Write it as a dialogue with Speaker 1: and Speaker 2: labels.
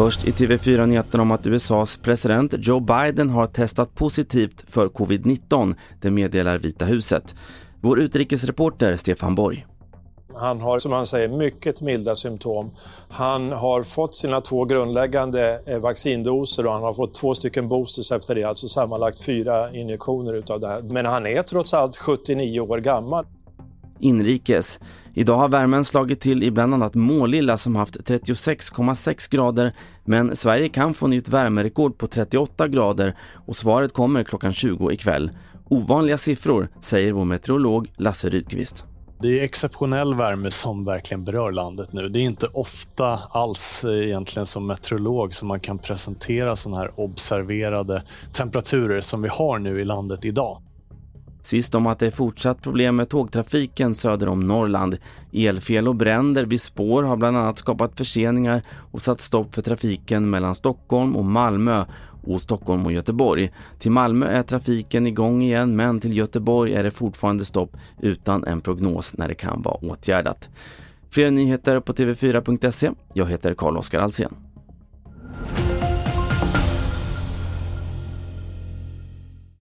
Speaker 1: Först i TV4-nyheterna om att USAs president Joe Biden har testat positivt för covid-19, det meddelar Vita huset. Vår utrikesreporter Stefan Borg.
Speaker 2: Han har som han säger mycket milda symptom. Han har fått sina två grundläggande eh, vaccindoser och han har fått två stycken boosters efter det, alltså sammanlagt fyra injektioner utav det här. Men han är trots allt 79 år gammal.
Speaker 1: Inrikes. Idag har värmen slagit till i bland annat Målilla som haft 36,6 grader men Sverige kan få nytt värmerekord på 38 grader och svaret kommer klockan 20 ikväll. Ovanliga siffror, säger vår meteorolog Lasse Rydqvist.
Speaker 3: Det är exceptionell värme som verkligen berör landet nu. Det är inte ofta alls eh, egentligen som meteorolog som man kan presentera sådana här observerade temperaturer som vi har nu i landet idag.
Speaker 1: Sist om att det är fortsatt problem med tågtrafiken söder om Norrland. Elfel och bränder vid spår har bland annat skapat förseningar och satt stopp för trafiken mellan Stockholm och Malmö och Stockholm och Göteborg. Till Malmö är trafiken igång igen men till Göteborg är det fortfarande stopp utan en prognos när det kan vara åtgärdat. Fler nyheter på tv4.se. Jag heter Carl-Oskar Alsen.